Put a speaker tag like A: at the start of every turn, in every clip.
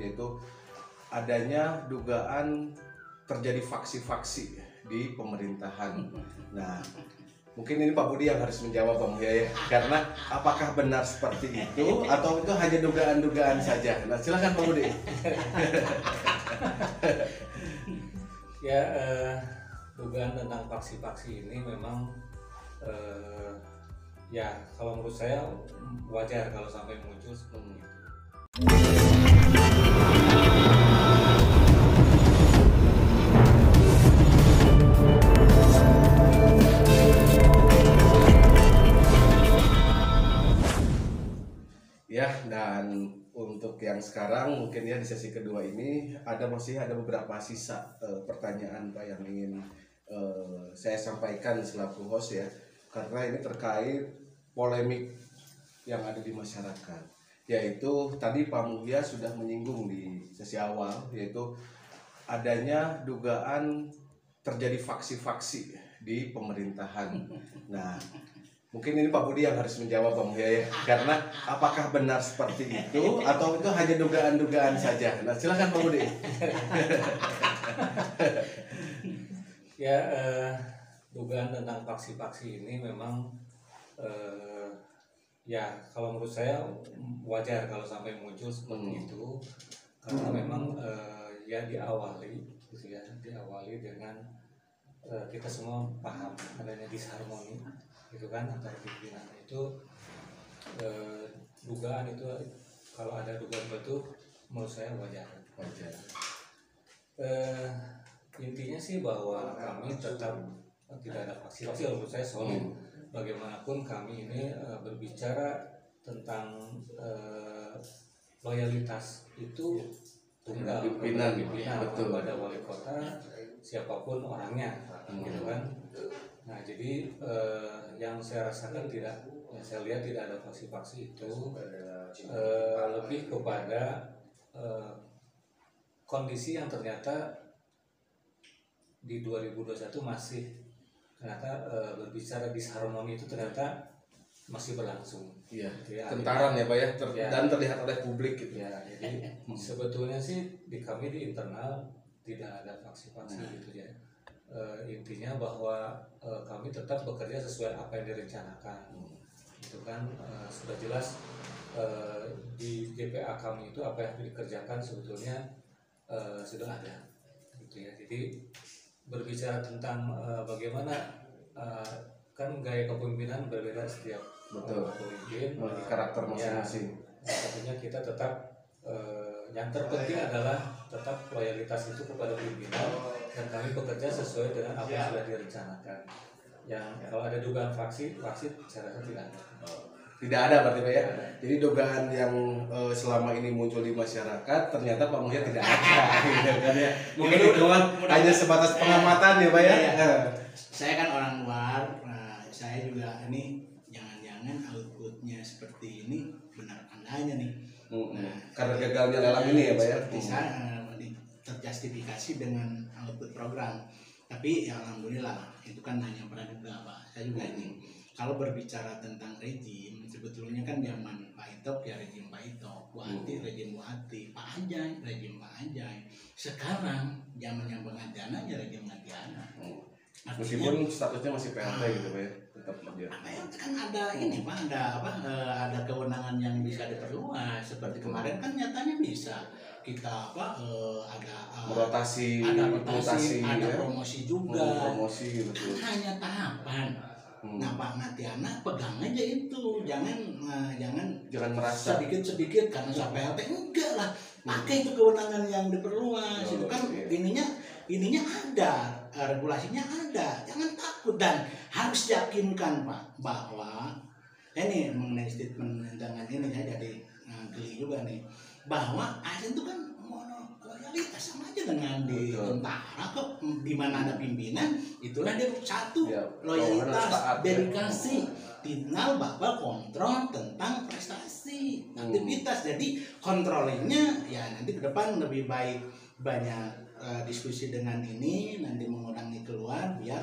A: yaitu adanya dugaan terjadi faksi-faksi di pemerintahan. Nah, mungkin ini Pak Budi yang harus menjawab Bang ya, karena apakah benar seperti itu atau itu hanya dugaan-dugaan saja? Nah, silakan Pak Budi.
B: ya eh, dugaan tentang faksi-faksi ini memang eh, ya kalau menurut saya wajar kalau sampai muncul seperti itu.
A: Ya, dan untuk yang sekarang mungkin ya di sesi kedua ini ada masih ada beberapa sisa eh, pertanyaan Pak yang ingin eh, saya sampaikan selaku host ya, karena ini terkait polemik yang ada di masyarakat. Yaitu tadi Pak Muhya sudah menyinggung di sesi awal, yaitu adanya dugaan terjadi faksi-faksi di pemerintahan. Nah, Mungkin ini Pak Budi yang harus menjawab Bang Muhya ya, karena apakah benar seperti itu atau itu hanya dugaan-dugaan saja? Nah, silakan Pak Budi.
B: Ya eh, dugaan tentang faksi-faksi ini memang eh, ya kalau menurut saya wajar kalau sampai muncul seperti
A: Hmm.
B: itu karena memang eh, ya diawali gitu ya diawali dengan eh, kita semua paham adanya disharmoni gitu kan antara pimpinan itu eh, dugaan itu kalau ada dugaan itu menurut saya wajar
A: Wajar.
B: Eh, intinya sih bahwa kami tetap tidak ada faksi-faksi kalau menurut saya solid. Bagaimanapun kami ini eh, berbicara tentang eh, loyalitas itu tunggal
A: Pimpinan,
B: pimpinan
A: betul.
B: kepada wali kota siapa pun orangnya gitu kan. Nah jadi eh, yang saya rasakan tidak, yang saya lihat tidak ada faksi-faksi itu eh, lebih kepada eh, kondisi yang ternyata di 2021 masih ternyata eh, berbicara disharmoni itu ternyata masih berlangsung.
A: Iya.
B: Gitu ya.
A: Tentaran ya Pak ya, ter-
B: Ya.
A: dan terlihat oleh publik gitu.
B: Ya, jadi sebetulnya sih di kami di internal tidak ada faksi-faksi
A: Nah.
B: gitu ya. Eh, intinya bahwa eh, kami tetap bekerja sesuai apa yang direncanakan. Itu kan eh, sudah jelas eh, di GPA kami itu apa yang dikerjakan sebetulnya eh, sudah ada. Gitu ya. Jadi berbicara tentang eh, bagaimana eh, kan gaya kepemimpinan berbeda setiap
A: Betul.
B: eh, pemimpin
A: Memiliki karakter masing-masing.
B: Ya, tentunya kita tetap eh, yang terpenting adalah tetap loyalitas itu kepada pimpinan dan kami bekerja sesuai dengan apa yang sudah direncanakan. Yang kalau ada dugaan faksi, faksi saya rasa tidak ada.
A: Tidak ada berarti Pak ya. Jadi dugaan yang eh, selama ini muncul di masyarakat ternyata Pak Muhya tidak ada gitu kan ya. Mungkin itu hanya sebatas pengamatan ya Pak ya.
C: Iya, iya.
A: Eh.
C: saya kan orang luar nah, saya juga ini jangan-jangan outputnya seperti ini benar adanya nih
A: Mm-mm.
C: Nah,
A: Karena gagalnya lelang ini ya Pak ya.
C: seperti saya eh, terjustifikasi dengan output program tapi ya alhamdulillah itu kan hanya praduga pak saya juga ini kalau berbicara tentang rejim sebetulnya kan zaman Pak Itok ya rejim Pak Itok Bu Hati rejim Bu Hati Pak Anjay rejim Pak Anjay sekarang zaman yang pengadana ya rejim Ngadiana
A: Hmm.
C: Artinya,
A: Meskipun statusnya masih PLT gitu Pak ya. Tetap dia.
C: apa ya kan ada ini pak ada apa eh, ada kewenangan yang bisa diperluas seperti kemarin kan nyatanya bisa kita apa eh, ada eh,
A: Merotasi,
C: ada rotasi ada
A: ya.
C: promosi
A: Hmm,
C: juga
A: promosi betul.
C: kan hanya tahapan.
A: Hmm.
C: nah Pak Matiana pegang aja itu. Jangan eh, jangan
A: Jangan merasa.
C: sedikit sedikit karena sampai PLT enggak lah. Pakai itu kewenangan yang diperluas
A: Oh,
C: itu kan.
A: iya.
C: ininya ininya ada regulasinya ada. Jangan takut. Dan harus yakinkan pak bahwa ini mengenai statement dengan ini saya jadi eh, geli juga nih bahwa ASN itu kan loyalitas sama aja dengan di tentara kok di mana ada pimpinan itulah dia satu
A: Ya,
C: loyalitas
A: ya.
C: dedikasi tinggal bapak kontrol tentang prestasi
A: Hmm.
C: aktivitas jadi kontrolnya ya nanti ke depan lebih baik banyak eh, diskusi dengan ini nanti mengurangi keluar biar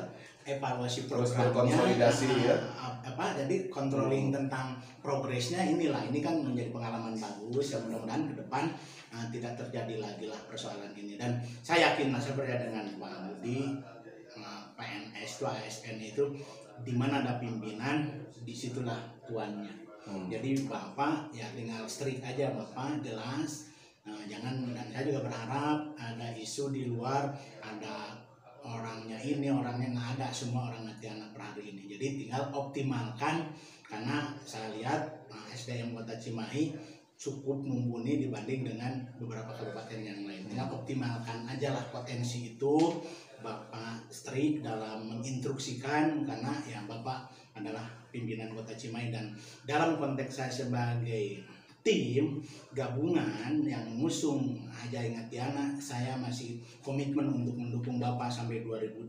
C: evaluasi
A: Terus
C: programnya
A: berkonsolidasi,
C: ah,
A: ya.
C: ah, apa jadi controlling tentang progresnya inilah ini kan menjadi pengalaman bagus ya mudah-mudahan ke depan uh, tidak terjadi lagi lah persoalan ini dan saya yakin lah saya percaya dengan Pak Budi uh, PNS itu ASN itu di mana ada pimpinan di situlah tuannya
A: Hmm.
C: jadi bapak ya tinggal strict aja bapak jelas Nah, jangan dan saya juga berharap ada isu di luar ada orangnya ini orangnya nggak ada. Semua orang Natiana per hari ini. Jadi tinggal optimalkan karena saya lihat nah, SDM Kota Cimahi cukup mumpuni dibanding dengan beberapa kabupaten yang lain. Tinggal optimalkan aja lah potensi itu. Bapak strict dalam menginstruksikan karena ya Bapak adalah pimpinan Kota Cimahi dan dalam konteks saya sebagai tim gabungan yang mengusung Aja Ingat Tiana, saya masih komitmen untuk mendukung Bapak sampai 2022.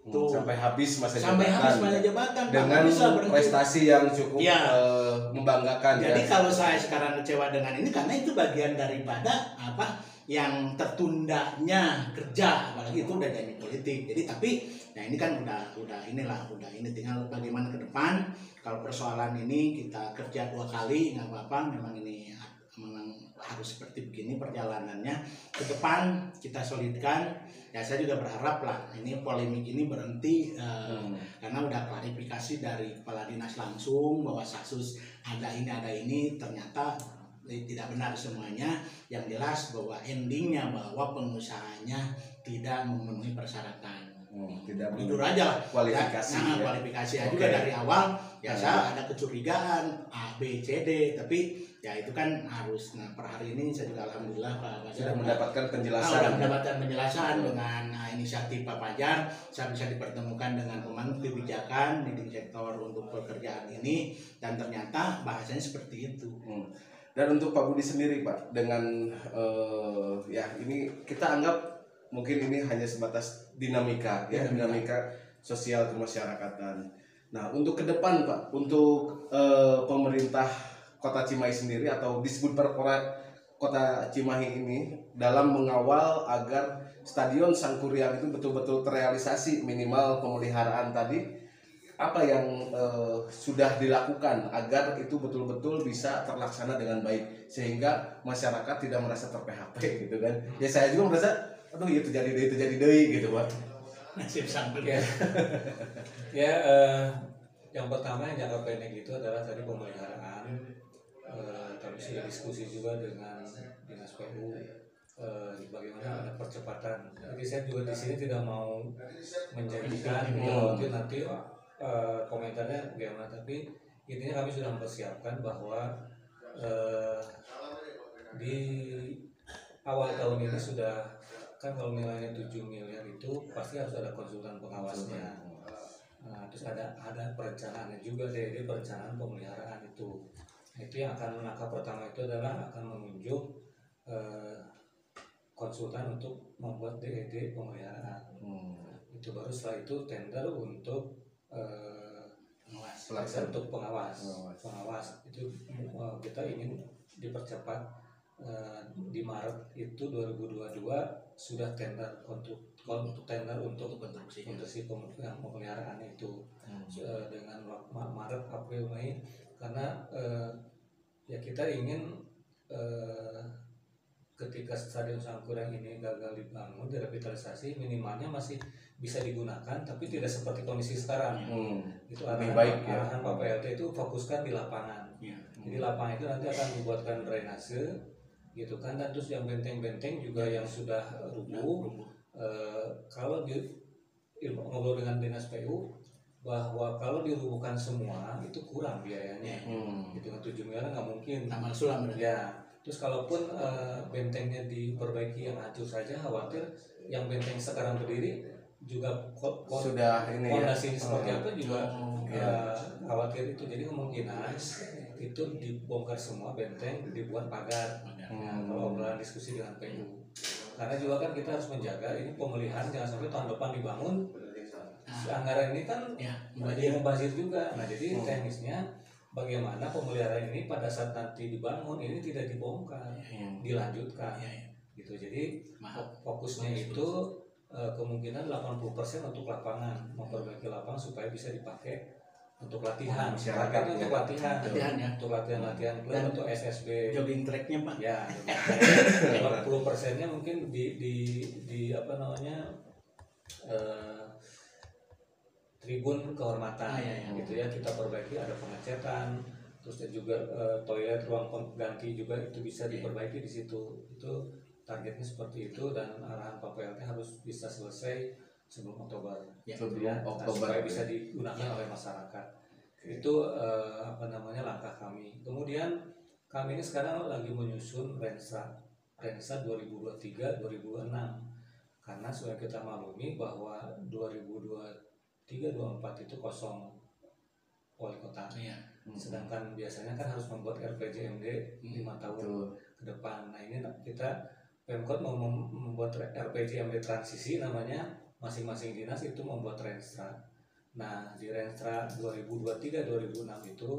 A: Hmm,
C: Tuh.
A: sampai habis masa
C: Sampai
A: jabatan
C: habis masa jabatan
A: dengan
C: bisa berhenti.
A: prestasi yang cukup
C: Ya.
A: eh, membanggakan
C: Jadi
A: ya.
C: kalau saya sekarang kecewa dengan ini karena itu bagian daripada apa yang tertundanya kerja apalagi itu udah jadi politik. Jadi tapi ya ini kan udah udah inilah udah ini. Tinggal bagaimana ke depan. Kalau persoalan ini kita kerja dua kali nggak apa-apa. Memang ini memang harus seperti begini perjalanannya. Ke depan kita solidkan. Ya saya juga berharap lah ini polemik ini berhenti eh,
A: Hmm.
C: karena udah klarifikasi dari kepala dinas langsung bahwa kasus ada ini ada ini. Ternyata eh, tidak benar semuanya. Yang jelas bahwa endingnya bahwa pengusahanya tidak memenuhi persyaratan
A: Hmm, tidak
C: jujur aja lah
A: kualifikasi
C: nah,
A: ya.
C: kualifikasi
A: Oke.
C: juga dari awal ya
A: Hmm.
C: saya ada kecurigaan A B C D tapi ya itu kan harus nah per hari ini saya juga alhamdulillah Pak Fajar
A: sudah mendapatkan
C: Ah,
A: penjelasan
C: udah mendapatkan penjelasan
A: Betul.
C: dengan ah, inisiatif Pak Fajar saya bisa dipertemukan dengan pemangku kebijakan leading sektor untuk pekerjaan ini dan ternyata bahasanya seperti itu
A: Hmm. Dan untuk Pak Budi sendiri Pak, dengan eh, ya ini kita anggap mungkin ini hanya sebatas dinamika ya
C: Dinamika.
A: dinamika sosial kemasyarakatan. Nah untuk ke depan Pak, untuk eh, pemerintah Kota Cimahi sendiri atau disebut perkora Kota Cimahi ini dalam mengawal agar Stadion Sangkuriang itu betul-betul terrealisasi minimal pemeliharaan tadi apa yang eh, sudah dilakukan agar itu betul-betul bisa terlaksana dengan baik sehingga masyarakat tidak merasa ter PHP gitu kan ya saya juga merasa aduh itu jadi deh itu jadi deh gitu pak
C: nasib sampai
B: Ya, ya eh, yang pertama yang jangka pendek itu adalah tadi pemeliharaan. Eh, kami sudah diskusi juga dengan dinas PU eh, bagaimana ada percepatan. Jadi saya juga di sini tidak mau menjanjikan gitu, nanti nanti eh, komentarnya bagaimana, tapi intinya kami sudah mempersiapkan bahwa eh, di awal tahun ini sudah kan kalau nilainya 7 miliar itu pasti harus ada konsultan pengawasnya. Nah, terus ada ada perencanaannya juga dari perencanaan pemeliharaan itu. Nah, itu yang akan langkah pertama itu adalah akan menunjuk eh, konsultan untuk membuat DED pemeliharaan. Itu baru setelah itu tender untuk eh, pengawas, untuk pengawas.
A: Pengawas.
B: Pengawas itu eh, kita ingin dipercepat eh, di Maret itu 2022 sudah tender untuk untuk tender untuk
C: konstruksi
B: untuk si pem- yang pemeliharaan itu eh, dengan Maret April Mei karena eh, ya kita ingin eh, ketika stadion Sangkurang ini gagal dibangun direvitalisasi minimalnya masih bisa digunakan tapi tidak seperti kondisi sekarang
A: Hmm.
B: itu
A: Lebih
B: arahan,
A: baik ya.
B: arahan Pak PLT itu fokuskan di lapangan
C: ya.
B: jadi lapangan itu nanti akan dibuatkan drainase gitu kan. Dan terus yang benteng-benteng juga yang sudah rubuh eh, kalau di ngobrol dengan dinas PU bahwa kalau dirubuhkan semua itu kurang biayanya.
A: Hmm.
B: gitu kan 7 miliar nggak mungkin.
C: Taman Sulam
B: ya. Terus kalaupun eh, bentengnya diperbaiki yang hancur saja khawatir yang benteng sekarang berdiri juga ko- ko-
A: sudah ini ya.
B: fondasinya seperti
A: Oh.
B: apa juga
C: Oh,
B: eh, khawatir itu. Jadi kemungkinan itu dibongkar semua benteng dibuat pagar
A: Hmm.
B: kalau obrolan diskusi dengan PU karena juga kan kita harus menjaga ini pemeliharaan jangan sampai tahun depan dibangun si anggaran ini kan
C: ya
B: dia membazir juga nah jadi
A: Hmm.
B: teknisnya bagaimana pemeliharaan ini pada saat nanti dibangun ini tidak dibongkar
A: Hmm.
B: dilanjutkan
C: ya, ya.
B: gitu jadi
C: Maaf.
B: fokusnya itu eh, kemungkinan 80% untuk lapangan memperbaiki lapangan supaya bisa dipakai untuk latihan
A: Masyarakat, ya.
B: untuk latihan.
C: Latihan, ya.
B: untuk latihan latihan. Klub untuk SSB
C: jogging tracknya pak?
B: Ya 40 persennya mungkin di di di apa namanya eh, tribun kehormatan
C: Ah, iya, iya.
B: gitu ya. Kita perbaiki ada pengecetan. Terus juga eh, toilet ruang pengganti juga itu bisa
C: Iya.
B: diperbaiki di situ. Itu targetnya seperti itu dan arahan Pak PLT harus bisa selesai sebelum Oktober
C: Ya.
A: Sebelum
B: ya, nah,
A: Oktober.
B: supaya bisa digunakan oleh masyarakat
A: Oke.
B: itu eh, apa namanya langkah kami kemudian kami ini sekarang lagi menyusun Rensa Rensa 2023-2026 karena sudah kita maklumi bahwa 2023-2024 itu kosong wali kota
C: Iya.
B: sedangkan biasanya kan harus membuat RPJMD lima tahun
A: Betul.
B: ke depan. Nah ini kita Pemkot mau mem- membuat RPJMD transisi namanya masing-masing dinas itu membuat Renstra. Nah di Renstra 2023-2006 itu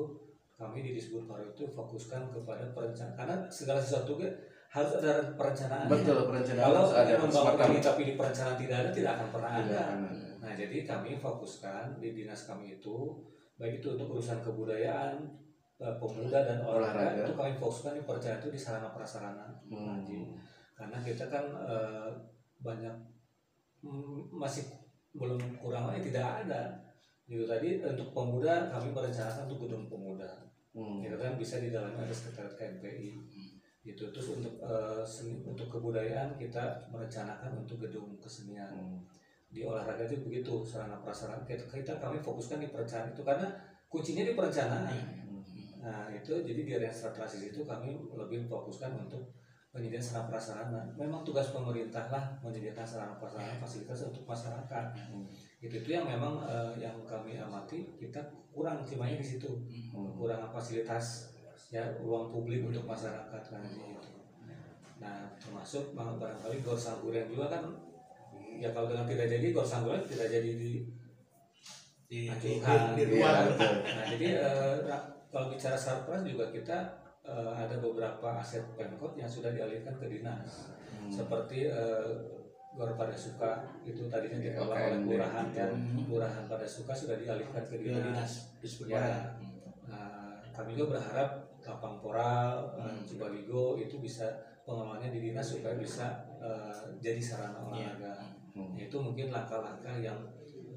B: kami di Disbud Paru itu fokuskan kepada perencanaan karena segala sesuatu ke- harus ada perencanaan.
A: Betul perencanaan
B: Kalau
A: harus ada
B: membangun ini tapi di perencanaan tidak ada tidak akan pernah
A: tidak
B: ada. Nah, jadi kami fokuskan di dinas kami itu baik itu untuk urusan kebudayaan, eh, pemuda dan olahraga,
A: Olahraga.
B: itu kami fokuskan di perencanaan itu di sarana prasarana.
A: Hmm.
B: Karena kita kan eh, banyak masih belum kurang lagi tidak ada. Gitu tadi untuk pemuda kami merencanakan untuk gedung pemuda.
A: Hmm.
B: Gitu kan bisa di dalamnya ada sekretariat KMPI. Gitu. Terus untuk eh, seni, untuk kebudayaan kita merencanakan untuk gedung kesenian
A: Hmm.
B: di olahraga itu begitu sarana prasarana kita, kita kami fokuskan di perencanaan itu karena kuncinya di perencanaan nah itu jadi di area transisi itu kami lebih fokuskan untuk penyediaan sarana prasarana memang tugas pemerintah lah menyediakan sarana prasarana fasilitas untuk masyarakat
A: Hmm.
B: itu itu yang memang eh, yang kami amati kita kurang cimanya di situ
A: Hmm.
B: kekurangan fasilitas ya ruang publik untuk masyarakat kan gitu. Nah termasuk barangkali gor sangguran juga kan ya kalau dengan tidak jadi gor sangguran tidak jadi di
C: di, di,
B: Ajukan.
C: di, di
A: Iya,
C: ruang
A: betul.
B: Nah jadi eh, ra- kalau bicara sarpras juga kita eh, ada beberapa aset pemkot yang sudah dialihkan ke dinas
A: Hmm.
B: seperti eh, gor pada suka itu tadinya dikelola oleh kelurahan kan
C: Hmm.
B: kelurahan pada suka sudah dialihkan ke
C: di
B: dinas. Ya.
C: ya.
B: Nah, kami juga berharap lapang poral, eh,
C: Hmm.
B: Cibaligo itu bisa pengelolanya di dinas supaya bisa eh, jadi sarana olahraga.
A: Hmm.
B: Itu mungkin langkah-langkah yang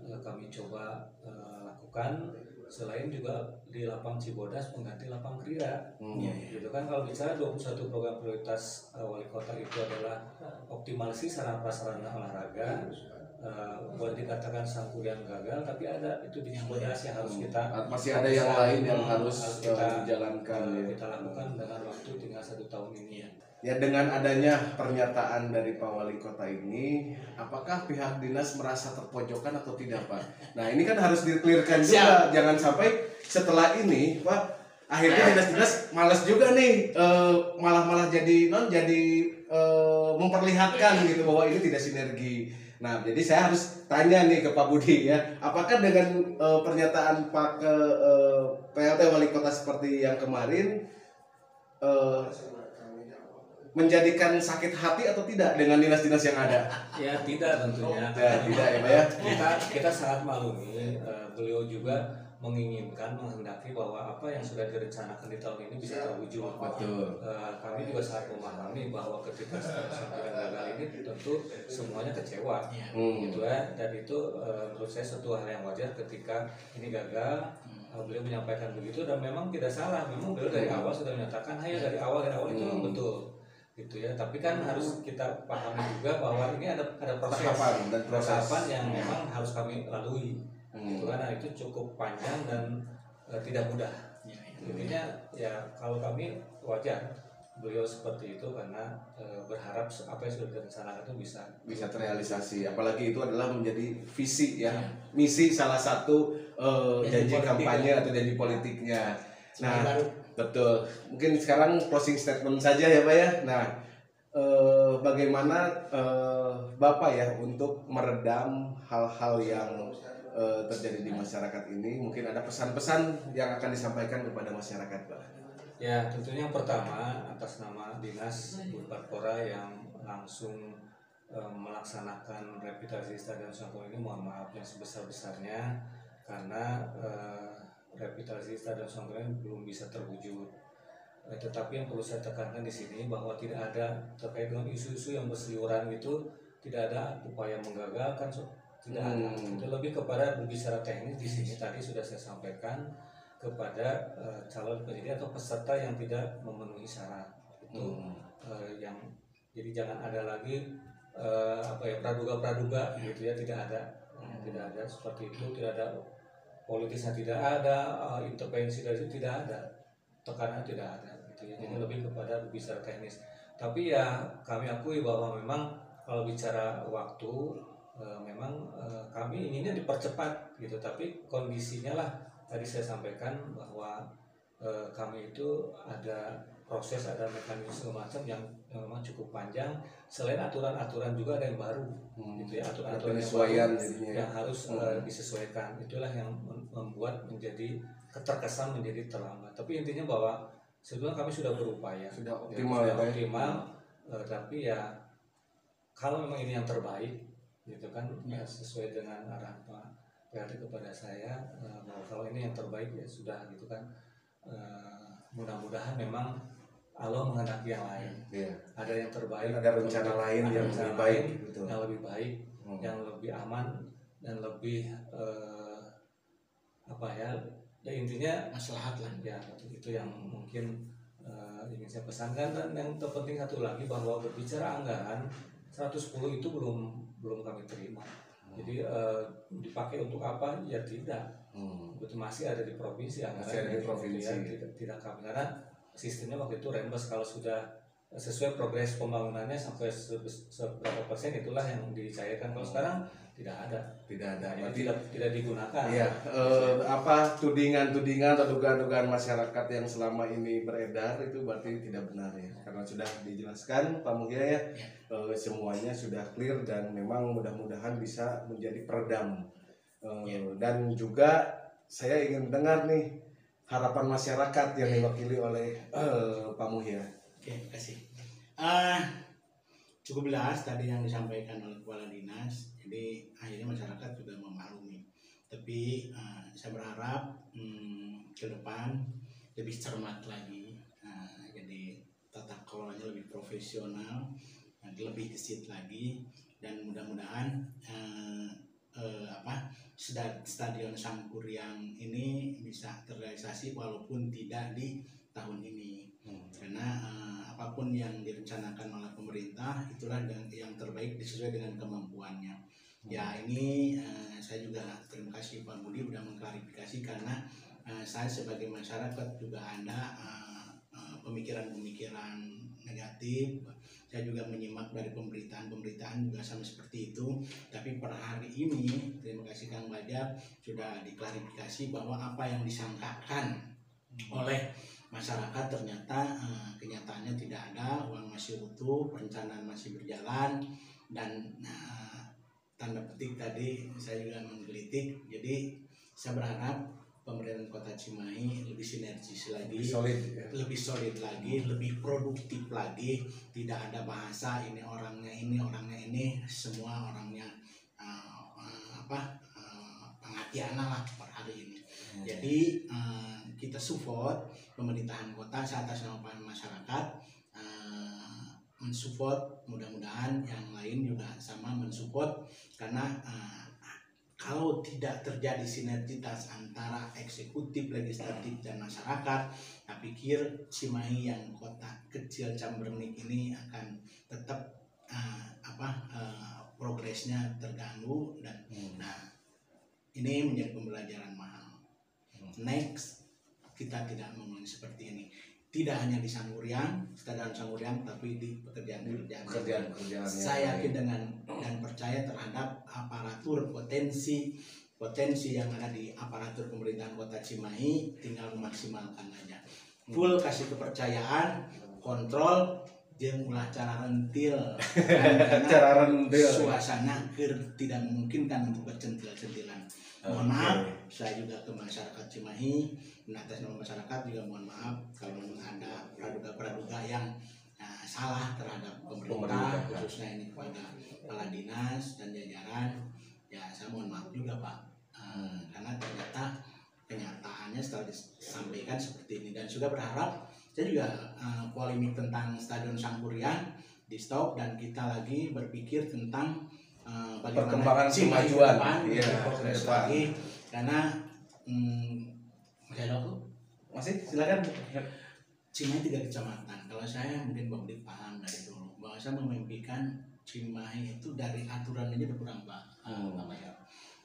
B: eh, kami coba eh, lakukan. Selain juga di lapang Cibodas mengganti lapang Krida.
A: Hmm.
C: Iya,
B: Gitu kan kalau bicara 21 program prioritas eh, wali kota itu adalah optimalisasi sarana prasarana olahraga. Eh, boleh dikatakan sangkuriang gagal, tapi ada itu di Cibodas yang harus kita
A: masih ada yang lain yang
B: Hmm,
A: harus
B: harus
A: eh,
B: kita,
A: dijalankan
B: eh,
A: ya.
B: kita lakukan dengan waktu tinggal satu tahun ini ya.
A: Dengan adanya pernyataan dari Pak Wali Kota ini, apakah pihak dinas merasa terpojokan atau tidak Pak? Nah ini kan harus dikelirkan juga, jangan sampai setelah ini Pak akhirnya dinas-dinas malas juga nih eh, malah-malah jadi non jadi eh, memperlihatkan gitu bahwa ini tidak sinergi. Nah jadi saya harus tanya nih ke Pak Budi ya, apakah dengan eh, pernyataan Pak ke PLT Wali Kota seperti yang kemarin eh, menjadikan sakit hati atau tidak dengan dinas-dinas yang ada?
B: Ya tidak tentunya.
A: Ya, tidak ya Pak ya.
B: Kita kita sangat maklumi. eh, beliau juga menginginkan menghendaki bahwa apa yang sudah direncanakan di tahun ini bisa terwujud.
A: Betul.
B: Eh, kami juga sangat memahami bahwa ketika sampai gagal ini tentu semuanya kecewa.
C: Iya.
A: Hmm.
B: gitu ya dan itu eh, menurut saya suatu hal yang wajar ketika ini gagal eh, beliau menyampaikan begitu dan memang tidak salah memang beliau dari awal sudah menyatakan ayo dari awal dari awal itu
A: Hmm.
B: memang betul gitu ya tapi kan harus kita pahami juga bahwa ini ada ada proses
A: Tahapan dan proses.
B: tahapan yang memang harus kami lalui
A: Hmm.
B: gitu kan nah, itu cukup panjang dan eh, tidak mudah
C: Ya, ya.
B: intinya ya kalau kami wajar beliau seperti itu karena eh, berharap apa yang sudah direncanakan itu bisa
A: bisa terrealisasi apalagi itu adalah menjadi visi ya
C: Iya.
A: misi salah satu eh,
B: Janji
A: janji kampanye
B: ya.
A: atau janji politiknya nah
C: baru.
A: betul. Mungkin sekarang closing statement saja ya pak ya. Nah eh, bagaimana eh, bapak ya untuk meredam hal-hal yang eh, terjadi di masyarakat ini? Mungkin ada pesan-pesan yang akan disampaikan kepada masyarakat pak.
B: Ya, tentunya yang pertama atas nama Dinas Bupatpora yang langsung eh, melaksanakan revitalisasi Stadion Sangkong ini mohon maaf yang sebesar-besarnya. Karena eh, revitalisasi Stadion Sangkuriang belum bisa terwujud. Eh, tetapi yang perlu saya tekankan di sini bahwa tidak ada terkait dengan isu-isu yang berseliweran itu tidak ada upaya menggagalkan so- tidak ada.
A: Hmm.
B: Itu lebih kepada berbicara teknis di sini tadi sudah saya sampaikan kepada eh, calon penyidik atau peserta yang tidak memenuhi syarat itu
A: Hmm.
B: eh, yang jadi jangan ada lagi eh, apa ya praduga-praduga gitu ya tidak ada Eh, tidak ada seperti itu tidak ada politisnya tidak ada eh, intervensi dari itu tidak ada tekanan tidak ada gitu ya. Jadi
A: Hmm.
B: lebih kepada berbicara teknis. Tapi ya kami akui bahwa memang kalau bicara waktu eh, memang eh, kami inginnya dipercepat gitu. Tapi kondisinya lah tadi saya sampaikan bahwa eh, kami itu ada proses ada mekanisme macam yang, memang cukup panjang selain aturan-aturan juga ada yang baru
A: Hmm.
B: gitu ya aturan-aturan yang baru
A: jadinya ya.
B: yang harus
A: Hmm.
B: eh, disesuaikan itulah yang mem- membuat menjadi keterkesan menjadi terlambat tapi intinya bahwa sebetulnya kami sudah berupaya
A: Sudah
B: Ya,
A: optimal
B: sudah
A: ya, Pak ya?
B: optimal eh, tapi ya kalau memang ini yang terbaik gitu kan ya sesuai dengan arahan Pak PRT kepada saya eh, bahwa kalau ini yang terbaik ya sudah gitu kan Eh, mudah-mudahan memang Allah menghendaki yang lain
A: Iya.
B: ada yang terbaik
A: Ada rencana lain
B: Ada
A: yang lebih baik
B: lain
A: gitu.
B: yang lebih baik
A: Hmm.
B: yang lebih aman dan lebih eh, apa ya ya intinya
C: maslahat lah
B: ya itu yang mungkin eh, ingin saya pesankan dan yang terpenting satu lagi bahwa berbicara anggaran 110 itu belum belum kami terima jadi eh, dipakai untuk apa ya tidak
A: Hmm.
B: itu masih ada di provinsi anggaran
A: Masih ada di provinsi.
B: ya, tidak tidak kami karena sistemnya waktu itu rembes. Kalau sudah sesuai progres pembangunannya sampai se- seberapa persen itulah yang dicairkan. Kalau sekarang tidak ada.
A: Tidak ada. Berarti
B: tidak tidak digunakan.
A: Iya, eh, apa tudingan-tudingan atau dugaan-dugaan masyarakat yang selama ini beredar itu berarti tidak benar ya, karena sudah dijelaskan Pak Mugia ya, eh, semuanya sudah clear dan memang mudah-mudahan bisa menjadi peredam. Eh, Dan juga saya ingin dengar nih harapan masyarakat yang diwakili oleh eh, Pak Muhya.
C: Oke, terima kasih. Ah, cukup jelas tadi yang disampaikan oleh kepala dinas. Jadi akhirnya masyarakat juga memaklumi. Tapi ah, saya berharap hmm, ke depan lebih cermat lagi. Ah, jadi tata kelolanya lebih profesional, lebih gesit lagi, dan mudah-mudahan eh, eh, apa sta- stadion Sangkuriang ini bisa terrealisasi walaupun tidak di tahun ini. Karena eh, apa pun yang direncanakan oleh pemerintah itulah yang, yang terbaik sesuai dengan kemampuannya. Ya ini eh, saya juga terima kasih Pak Budi sudah mengklarifikasi karena eh, saya sebagai masyarakat juga ada eh, eh, pemikiran-pemikiran negatif saya juga menyimak dari pemberitaan-pemberitaan juga sama seperti itu. Tapi per hari ini terima kasih Kang Bajar sudah diklarifikasi bahwa apa yang disangkakan oleh masyarakat ternyata eh, kenyataannya tidak ada uang masih utuh perencanaan masih berjalan dan eh, tanda petik tadi saya juga menggelitik. Jadi saya berharap pemerintahan kota Cimahi lebih sinergis lagi
A: Solid. ya.
C: lebih solid lagi, lebih produktif lagi. Tidak ada bahasa ini orangnya ini orangnya ini, semua orangnya uh, uh, apa uh, lah per hari ini. Jadi uh, kita support pemerintahan kota atas nama masyarakat uh, mensupport mudah-mudahan yang lain juga sama mensupport karena uh, kalau tidak terjadi sinergitas antara eksekutif, legislatif dan masyarakat, saya pikir Cimahi yang kota kecil Cambernik ini akan tetap uh, apa uh, progresnya terganggu dan
A: Hmm.
C: nah ini menjadi pembelajaran mahal. Next kita tidak mengulangi seperti ini. Tidak hanya di Sangguriang, stadion Sangguriang, tapi di pekerjaan-pekerjaan.
A: Pekerjaan-pekerjaan
C: Saya yakin dengan dan percaya terhadap aparatur potensi potensi yang ada di aparatur pemerintahan kota Cimahi tinggal memaksimalkan aja. Full kasih kepercayaan, kontrol, jeung ulah cara rentil.
A: Cara rentil.
C: Suasana ker tidak memungkinkan untuk bercentil-centilan. Mohon
A: Oke.
C: maaf, saya juga ke masyarakat Cimahi, atas nama masyarakat juga mohon maaf kalau memang ada praduga-praduga yang uh, salah terhadap pemerintah,
A: Pemerintah.
C: khususnya ini kepada kepala dinas dan jajaran. Ya saya mohon maaf juga Pak, Uh, karena ternyata kenyataannya setelah disampaikan seperti ini dan sudah berharap saya juga uh, polemik tentang Stadion Sangkuriang di stop dan kita lagi berpikir tentang uh, bagaimana
A: Perkembangan kemajuan. Iya,
C: lagi karena hmm, aku
A: Masih silakan.
C: Cimahi tiga kecamatan. Kalau saya mungkin Bang Dik paham dari dulu bahwa saya memimpikan Cimahi itu dari aturan aja berkurang Pak.
A: Hmm.
C: Ya.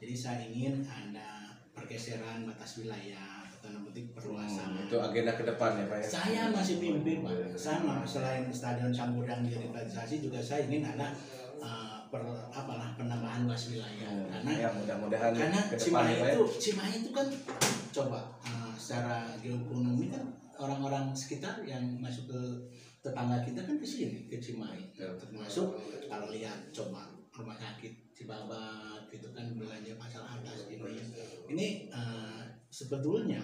C: Jadi saya ingin ada pergeseran batas wilayah, tanda petik perluasan.
A: Hmm, itu agenda ke depan ya Pak ya.
C: Saya masih mimpi Pak. Sama selain Stadion Sampurang direvitalisasi juga saya ingin ada uh, per, apalah penambahan luas wilayah.
A: Hmm,
C: Karena
A: ya mudah-mudahan
C: karena
A: ke depan
C: Cimahi
A: ya ya.
C: itu Cimahi itu kan coba uh, secara geoekonomi kan orang-orang sekitar yang masuk ke tetangga kita kan ke sini ke Cimahi termasuk kalau lihat coba rumah sakit Cibabat gitu kan belanja pasar atas ini ini uh, sebetulnya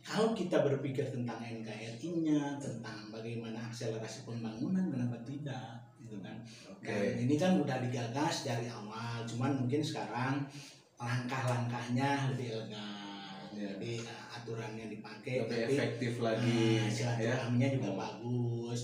C: kalau kita berpikir tentang NKRI-nya tentang bagaimana akselerasi pembangunan kenapa tidak gitu kan
A: Oke.
C: dan ini kan udah digagas dari awal, cuman mungkin sekarang langkah-langkahnya lebih elegan.
A: Iya.
C: Jadi uh, aturan yang dipakai
A: Lebih
C: tapi
A: efektif lagi
C: uh,
A: ya.
C: silaturahminya juga bagus.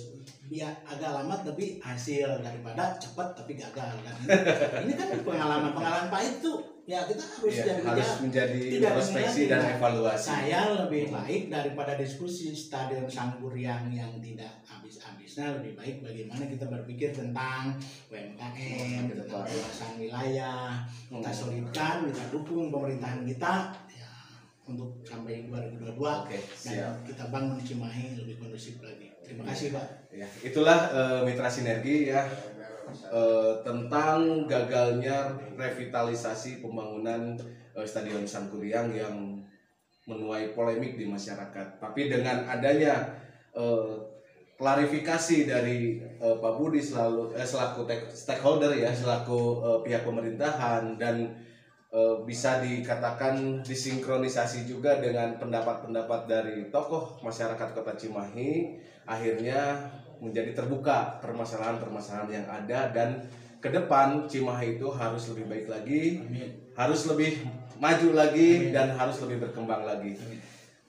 C: Ya agak lama tapi hasil daripada cepat tapi gagal kan. ini kan pengalaman pengalaman pahit tuh ya kita harus
A: Iya,
C: jadi
A: harus
C: bijak.
A: menjadi
C: Tidak
A: introspeksi dan evaluasi.
C: Saya lebih baik daripada diskusi stadion Sangkuriang yang tidak habis-habisnya lebih baik bagaimana kita berpikir tentang UMKM, tentang
A: depan.
C: luasan wilayah, kita
A: Hmm.
C: solidkan, kita dukung pemerintahan kita ya, untuk sampai 2022
A: Oke,
C: dan
A: siap.
C: kita bangun Cimahi lebih kondusif lagi. Terima kasih Pak.
A: Ya, itulah eh, mitra sinergi ya eh, tentang gagalnya revitalisasi pembangunan eh, Stadion Sangkuriang yang menuai polemik di masyarakat. Tapi dengan adanya eh, klarifikasi dari eh, Pak Budi selalu eh, selaku stakeholder ya, selaku eh, pihak pemerintahan dan eh, bisa dikatakan disinkronisasi juga dengan pendapat-pendapat dari tokoh masyarakat Kota Cimahi akhirnya menjadi terbuka permasalahan-permasalahan yang ada dan ke depan Cimahi itu harus lebih baik lagi,
C: Amin.
A: harus lebih maju lagi
C: Amin.
A: dan harus lebih berkembang lagi.
C: Amin.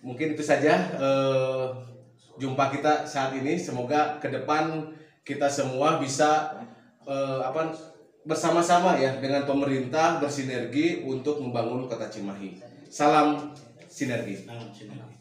A: Mungkin itu saja eh, jumpa kita saat ini. Semoga ke depan kita semua bisa eh, apa bersama-sama ya dengan pemerintah bersinergi untuk membangun kota Cimahi. Salam sinergi.
C: Salam sinergi.